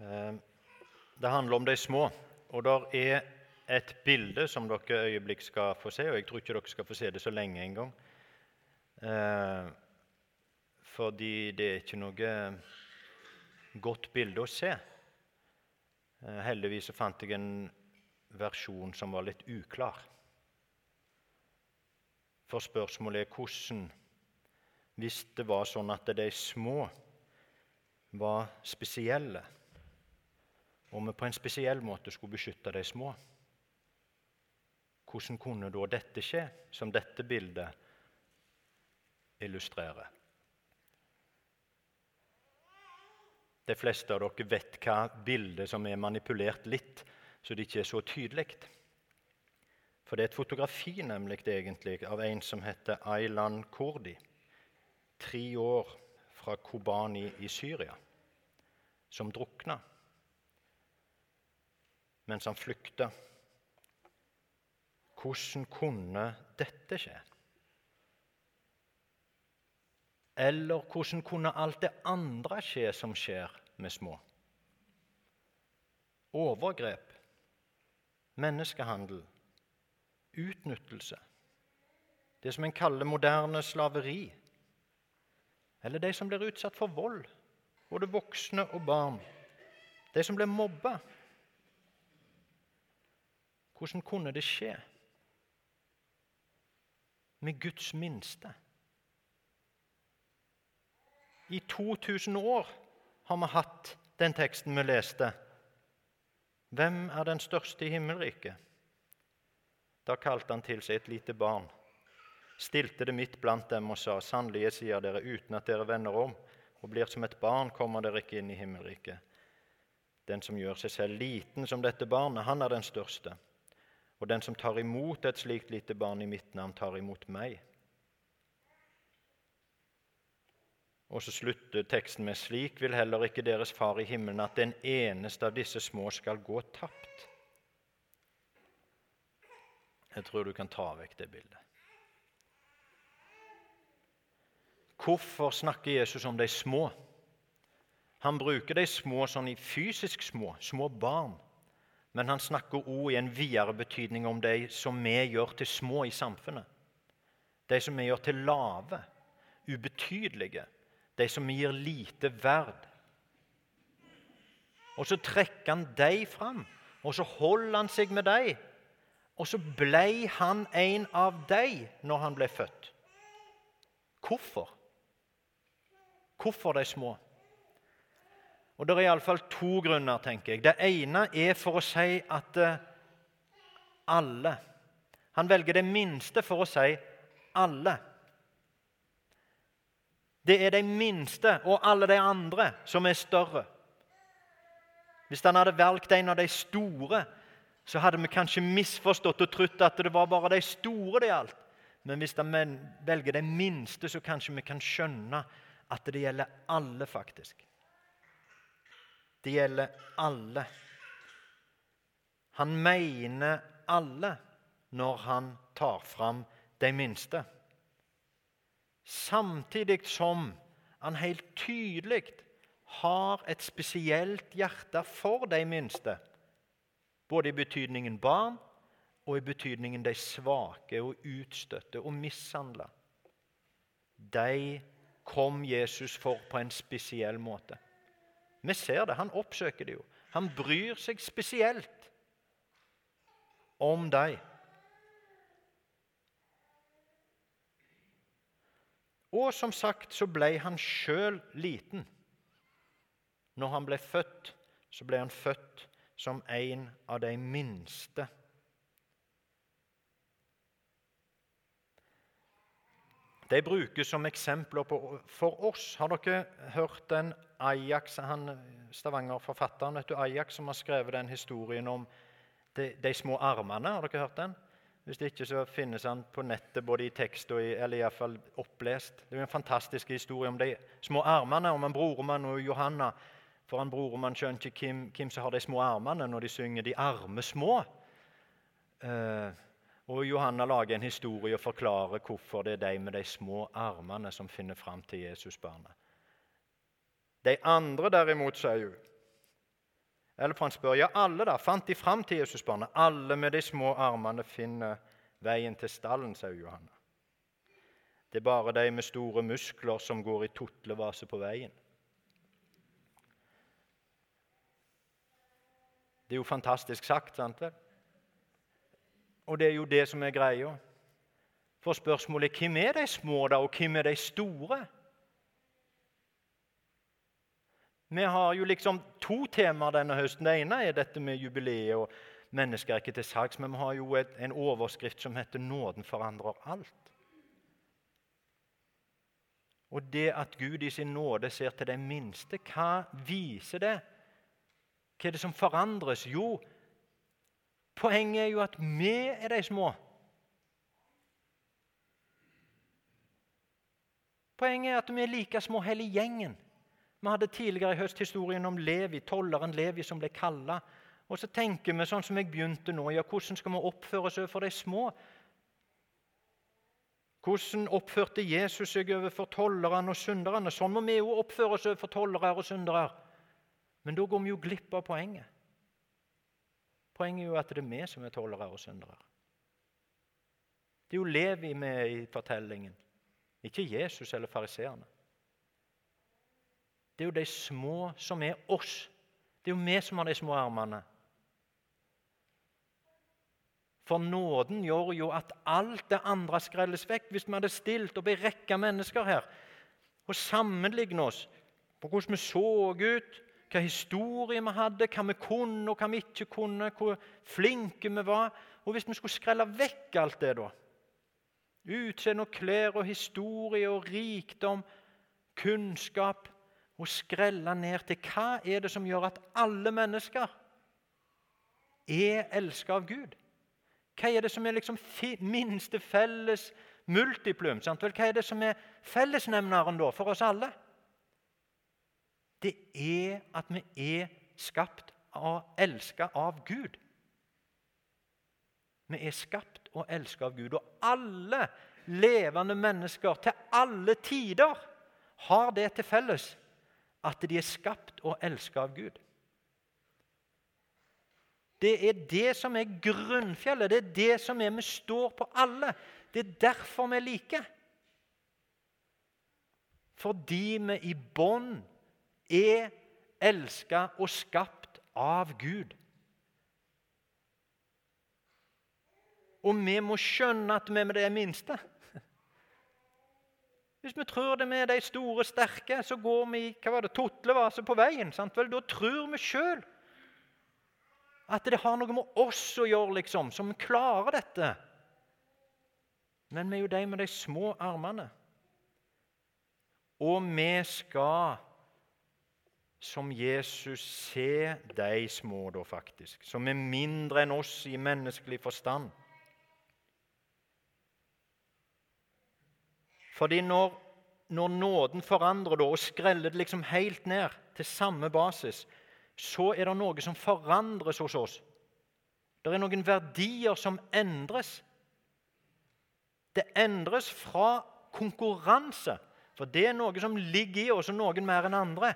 Eh, det handler om de små, og der er et bilde som dere øyeblikk skal få se. Og jeg tror ikke dere skal få se det så lenge engang. Eh, fordi det er ikke noe godt bilde å se. Eh, heldigvis så fant jeg en versjon som var litt uklar. For spørsmålet er hvordan Hvis det var sånn at de små var spesielle, og vi på en spesiell måte skulle beskytte de små hvordan kunne da dette skje, som dette bildet illustrerer? De fleste av dere vet hva bildet som er manipulert litt, så det ikke er så tydelig. For det er et fotografi nemlig egentlig av en som heter Aylan Kurdi. Tre år fra Kobani i Syria, som drukna mens han flykta hvordan kunne dette skje? Eller hvordan kunne alt det andre skje som skjer med små? Overgrep, menneskehandel, utnyttelse. Det som en kaller moderne slaveri. Eller de som blir utsatt for vold, både voksne og barn. De som blir mobba. Hvordan kunne det skje? med Guds minste. I 2000 år har vi hatt den teksten vi leste. Hvem er den største i himmelriket? Da kalte han til seg et lite barn, stilte det midt blant dem og sa:" Sannelig, sier dere, uten at dere vender om og blir som et barn, kommer dere ikke inn i himmelriket. Den som gjør seg selv liten som dette barnet, han er den største. Og den som tar imot et slikt lite barn i mitt navn, tar imot meg. Og så slutter teksten med slik vil heller ikke deres far i himmelen at den eneste av disse små skal gå tapt. Jeg tror du kan ta vekk det bildet. Hvorfor snakker Jesus om de små? Han bruker de små sånn i fysisk små, små barn. Men han snakker òg i en videre betydning om de som vi gjør til små i samfunnet. De som vi gjør til lave, ubetydelige, de som vi gir lite verd. Og så trekker han dem fram, og så holder han seg med dem. Og så ble han en av dem når han ble født. Hvorfor? Hvorfor de små? Og Det er iallfall to grunner, tenker jeg. Det ene er for å si at eh, alle Han velger det minste for å si alle. Det er de minste og alle de andre som er større. Hvis han hadde valgt en av de store, så hadde vi kanskje misforstått og trodd at det var bare de store det gjaldt. Men hvis han velger de minste, så kanskje vi kan skjønne at det gjelder alle, faktisk. Det gjelder alle. Han mener alle når han tar fram de minste. Samtidig som han helt tydelig har et spesielt hjerte for de minste. Både i betydningen barn og i betydningen de svake og utstøtte og mishandla. De kom Jesus for på en spesiell måte. Vi ser det. Han oppsøker det jo. Han bryr seg spesielt om deg. Og som sagt så ble han sjøl liten. Når han ble født, så ble han født som en av de minste. De brukes som eksempler på, for oss. Har dere hørt den Ajax, han Stavanger-forfatteren Ajax som har skrevet den historien om de, de, små armene? Har dere hørt den? Hvis det ikke, så finnes han på nettet både i tekst og i, eller fall opplest. Det er en fantastisk historie om de små armene, om en brormann og Johanna. For en brormann skjønner ikke hvem, hvem som har de små armene når de synger 'De arme små'. Uh, og Johanna lager en historie og forklarer hvorfor det er de med de små armene som finner fram til Jesusbarnet. De andre, derimot, sier hun, Eller for han spør ja, alle da, fant de fram til Jesusbarnet? Alle med de små armene finner veien til stallen, sier Johanne. Det er bare de med store muskler som går i totlevase på veien. Det er jo fantastisk sagt, sant vel? Og det er jo det som er greia. For spørsmålet hvem er de små, da, og hvem er de store? Vi har jo liksom to temaer denne høsten. Det ene er dette med jubileet og mennesker er ikke til salgs, men vi har jo et, en overskrift som heter 'Nåden forandrer alt'. Og det at Gud i sin nåde ser til det minste, hva viser det? Hva er det som forandres? Jo, poenget er jo at vi er de små. Poenget er at vi er like små hele gjengen. Vi hadde tidligere i høst historien om Levi, tolleren Levi som ble kalla. Og så tenker vi sånn som jeg begynte nå, ja, hvordan skal vi oppføre oss overfor de små? Hvordan oppførte Jesus seg overfor tollerne og synderne? Sånn må vi jo oppføre oss overfor tollere og syndere. Men da går vi jo glipp av poenget. Poenget er jo at det er vi som er tollere og syndere. Det er jo Levi med i fortellingen, ikke Jesus eller fariseerne. Det er jo de små som er oss. Det er jo vi som har de små armene. For nåden gjør jo at alt det andre skrelles vekk. Hvis vi hadde stilt opp ei rekke mennesker her og sammenlignet oss på hvordan vi så ut, hva historie vi hadde, hva vi kunne og hva vi ikke kunne, hvor flinke vi var Og hvis vi skulle skrelle vekk alt det, da Utseende og klær og historie og rikdom, kunnskap og skrelle ned til hva er det som gjør at alle mennesker er elsket av Gud? Hva er det som er liksom minste felles multiplum? Sant? Hva er det som er fellesnevneren da for oss alle? Det er at vi er skapt og elsket av Gud. Vi er skapt og elsket av Gud. Og alle levende mennesker til alle tider har det til felles at de er skapt og elsket av Gud. Det er det som er grunnfjellet. Det er det som er vi står på alle. Det er derfor vi er like. Fordi vi i bånd er elsket og skapt av Gud. Og vi må skjønne at vi er det minste. Hvis vi tror det med de store, sterke, så går vi i hva var det, totlevase på veien. Sant vel? Da tror vi sjøl at det har noe med oss å gjøre, liksom, som klarer dette. Men vi er jo de med de små armene. Og vi skal, som Jesus, se de små, da faktisk, som er mindre enn oss i menneskelig forstand. Fordi når, når nåden forandrer da, og skreller det liksom helt ned til samme basis, så er det noe som forandres hos oss. Det er noen verdier som endres. Det endres fra konkurranse, for det er noe som ligger i oss, og noen mer enn andre.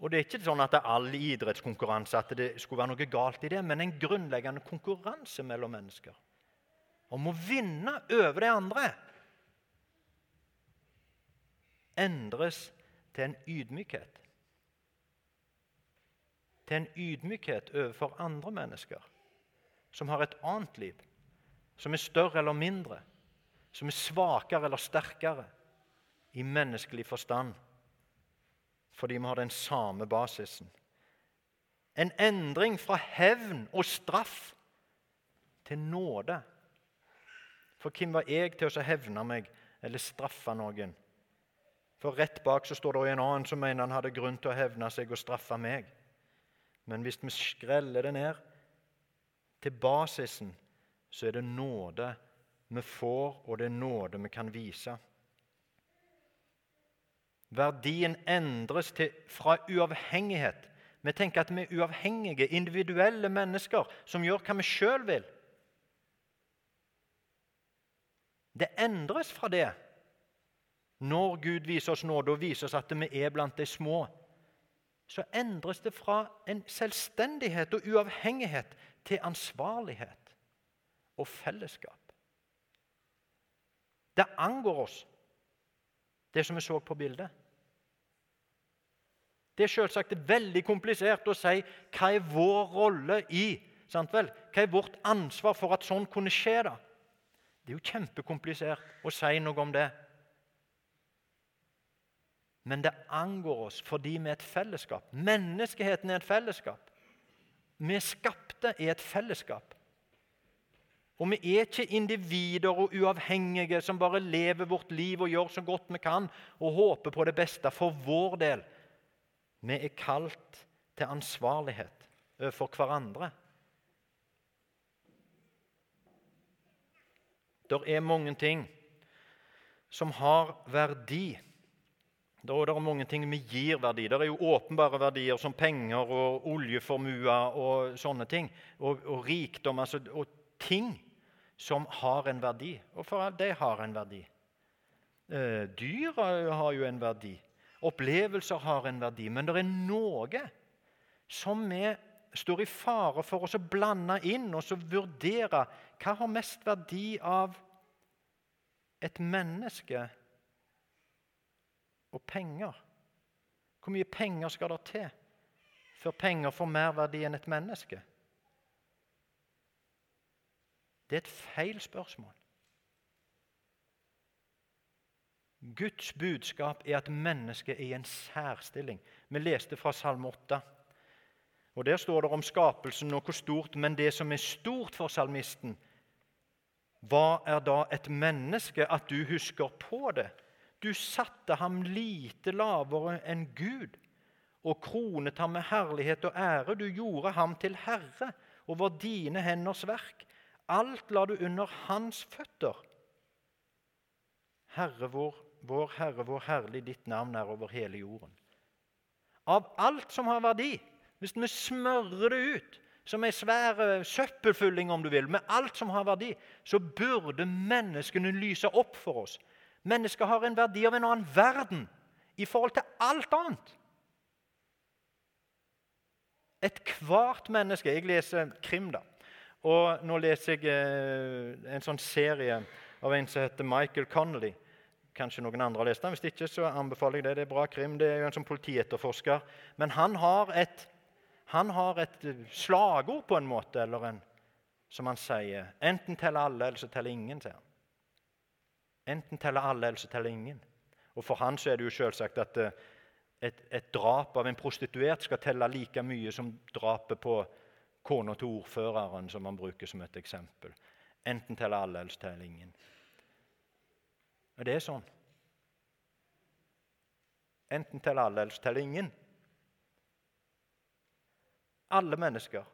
Og Det er ikke sånn at det er all idrettskonkurranse at det skulle være noe galt i det, men en grunnleggende konkurranse mellom mennesker om å vinne over de andre endres til en ydmykhet. Til en ydmykhet overfor andre mennesker som har et annet liv, som er større eller mindre, som er svakere eller sterkere i menneskelig forstand, fordi vi har den samme basisen. En endring fra hevn og straff til nåde. For hvem var jeg til å hevne meg eller straffe noen? For rett bak så står det en annen som mener han hadde grunn til å hevne seg og straffe meg. Men hvis vi skreller det ned til basisen, så er det nåde vi får, og det er nåde vi kan vise. Verdien endres til, fra uavhengighet. Vi tenker at vi er uavhengige, individuelle mennesker som gjør hva vi sjøl vil. Det endres fra det når Gud viser oss nåde og viser oss at vi er blant de små, så endres det fra en selvstendighet og uavhengighet til ansvarlighet og fellesskap. Det angår oss, det som vi så på bildet. Det er selvsagt veldig komplisert å si hva er vår rolle i sant vel? Hva er vårt ansvar for at sånn kunne skje? da? Det er jo kjempekomplisert å si noe om det. Men det angår oss fordi vi er et fellesskap. Menneskeheten er et fellesskap. Vi er skapte i et fellesskap. Og vi er ikke individer og uavhengige som bare lever vårt liv og gjør så godt vi kan og håper på det beste for vår del. Vi er kalt til ansvarlighet overfor hverandre. Det er mange ting som har verdi. Det er mange ting vi gir verdi. Det er jo åpenbare verdier som penger og oljeformuer og sånne ting. Og, og rikdom altså, og ting som har en verdi. Og for alt det har en verdi. Eh, dyr har jo en verdi. Opplevelser har en verdi. Men det er noe som vi står i fare for å blande inn og så vurdere hva har mest verdi av et menneske og penger. Hvor mye penger skal det til før penger får mer verdi enn et menneske? Det er et feil spørsmål. Guds budskap er at mennesket er i en særstilling. Vi leste fra Salme 8. Og Der står det om skapelsen hvor stort, men det som er stort for salmisten Hva er da et menneske at du husker på det? Du satte ham lite lavere enn Gud og kronet ham med herlighet og ære. Du gjorde ham til herre over dine henders verk. Alt la du under hans føtter. Herre vår, vår Herre, hvor herlig ditt navn er over hele jorden. Av alt som har verdi, hvis vi smører det ut som ei svær søppelfylling, om du vil, med alt som har verdi, så burde menneskene lyse opp for oss. Mennesket har en verdi av en annen verden i forhold til alt annet. Ethvert menneske Jeg leser krim, da. Og nå leser jeg eh, en sånn serie av en som heter Michael Connolly. Kanskje noen andre har lest den. Hvis ikke, så anbefaler jeg det. Det er bra krim. Det er jo en sånn politietterforsker. Men han har et, han har et slagord, på en måte, eller en, som han sier. Enten teller alle, eller så teller ingen, sier han. Enten teller alle, eller så teller ingen. Og For han så er det jo selvsagt at eh, et, et drap av en prostituert skal telle like mye som drapet på kona til ordføreren, som han bruker som et eksempel. Enten teller alle, eller så teller ingen. Og det er sånn. Enten teller alle, eller så teller ingen. Alle mennesker,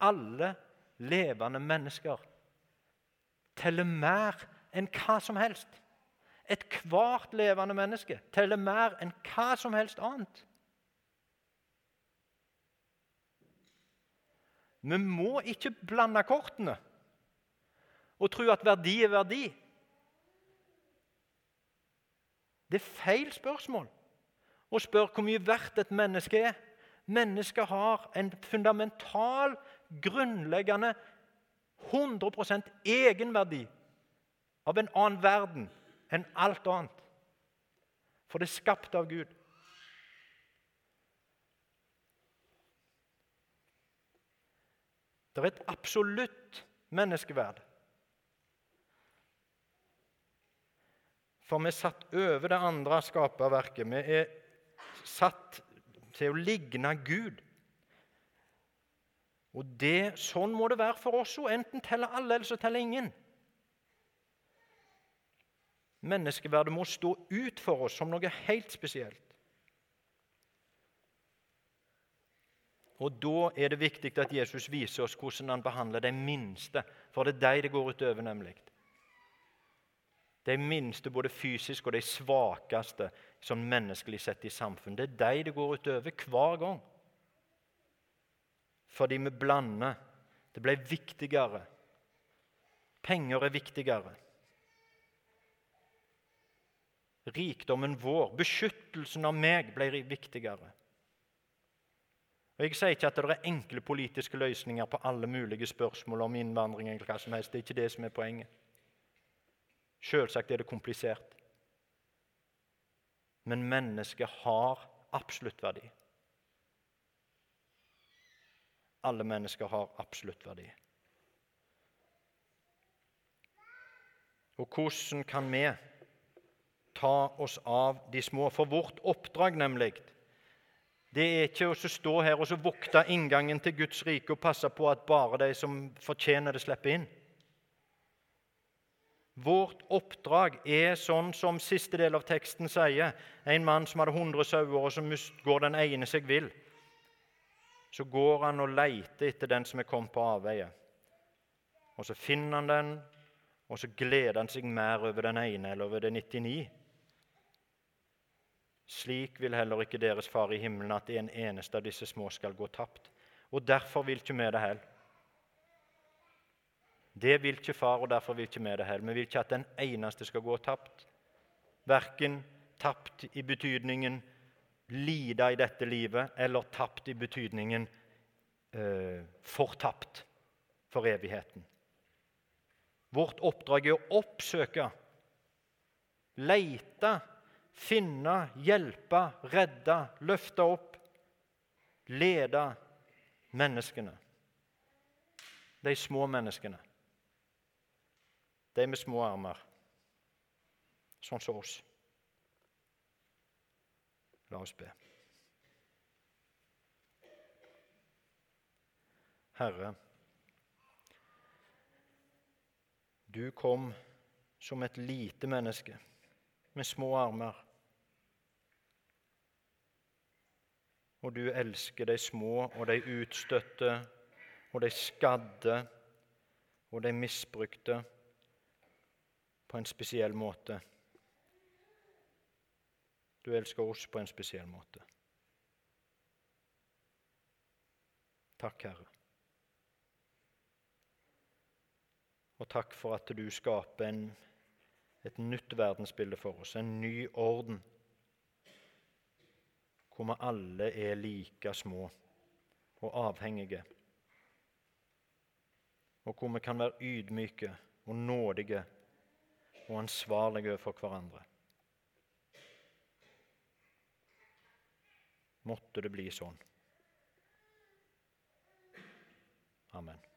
alle levende mennesker, teller mer enn hva som helst. Ethvert levende menneske teller mer enn hva som helst annet. Vi må ikke blande kortene og tro at verdi er verdi. Det er feil spørsmål å spørre hvor mye verdt et menneske er. Mennesket har en fundamental, grunnleggende 100% egenverdi av en annen verden enn alt annet. For det er skapt av Gud. Det er et absolutt menneskeverd. For vi er satt over det andre skaperverket. Vi er satt til å ligne Gud. Og det, Sånn må det være for oss òg. Enten teller alle, eller så teller ingen. Menneskeverdet må stå ut for oss som noe helt spesielt. Og Da er det viktig at Jesus viser oss hvordan han behandler de minste. For det er de det går utover, nemlig. De minste, både fysisk og de svakeste som menneskelig sett i samfunn. Det er de det går utover hver gang. Fordi vi blander. Det ble viktigere. Penger er viktigere. Rikdommen vår, beskyttelsen av meg, ble viktigere. Og Jeg sier ikke at det er enkle politiske løsninger på alle mulige spørsmål om innvandring. eller hva som helst. Det er ikke det som er poenget. Selvsagt er det komplisert. Men mennesket har absolutt verdi. Alle mennesker har absolutt verdi. Og hvordan kan vi ta oss av de små? For vårt oppdrag, nemlig, det er ikke å stå her og vokte inngangen til Guds rike og passe på at bare de som fortjener det, slipper inn. Vårt oppdrag er sånn som siste del av teksten sier. En mann som hadde 100 sauer, og så går den ene seg vill. Så går han og leter etter den som er kommet på avveie. Og så finner han den, og så gleder han seg mer over den ene eller over det 99. Slik vil heller ikke deres far i himmelen at en eneste av disse små skal gå tapt. Og derfor vil ikke vi det heller. Det vil ikke far, og derfor vil ikke vi det heller. Vi vil ikke at den eneste skal gå tapt. Verken tapt i betydningen lide i dette livet, eller tapt i betydningen eh, fortapt for evigheten. Vårt oppdrag er å oppsøke, leite, finne, hjelpe, redde, løfte opp, lede menneskene. De små menneskene. De med små armer. Sånn som oss. La oss be. Herre, Du kom som et lite menneske med små armer. Og du elsker de små og de utstøtte og de skadde og de misbrukte på en spesiell måte. Du elsker oss på en spesiell måte. Takk, Herre. Og takk for at du skaper en, et nytt verdensbilde for oss, en ny orden, hvor vi alle er like små og avhengige, og hvor vi kan være ydmyke og nådige og ansvarlige overfor hverandre. Måtte det bli sånn. Amen.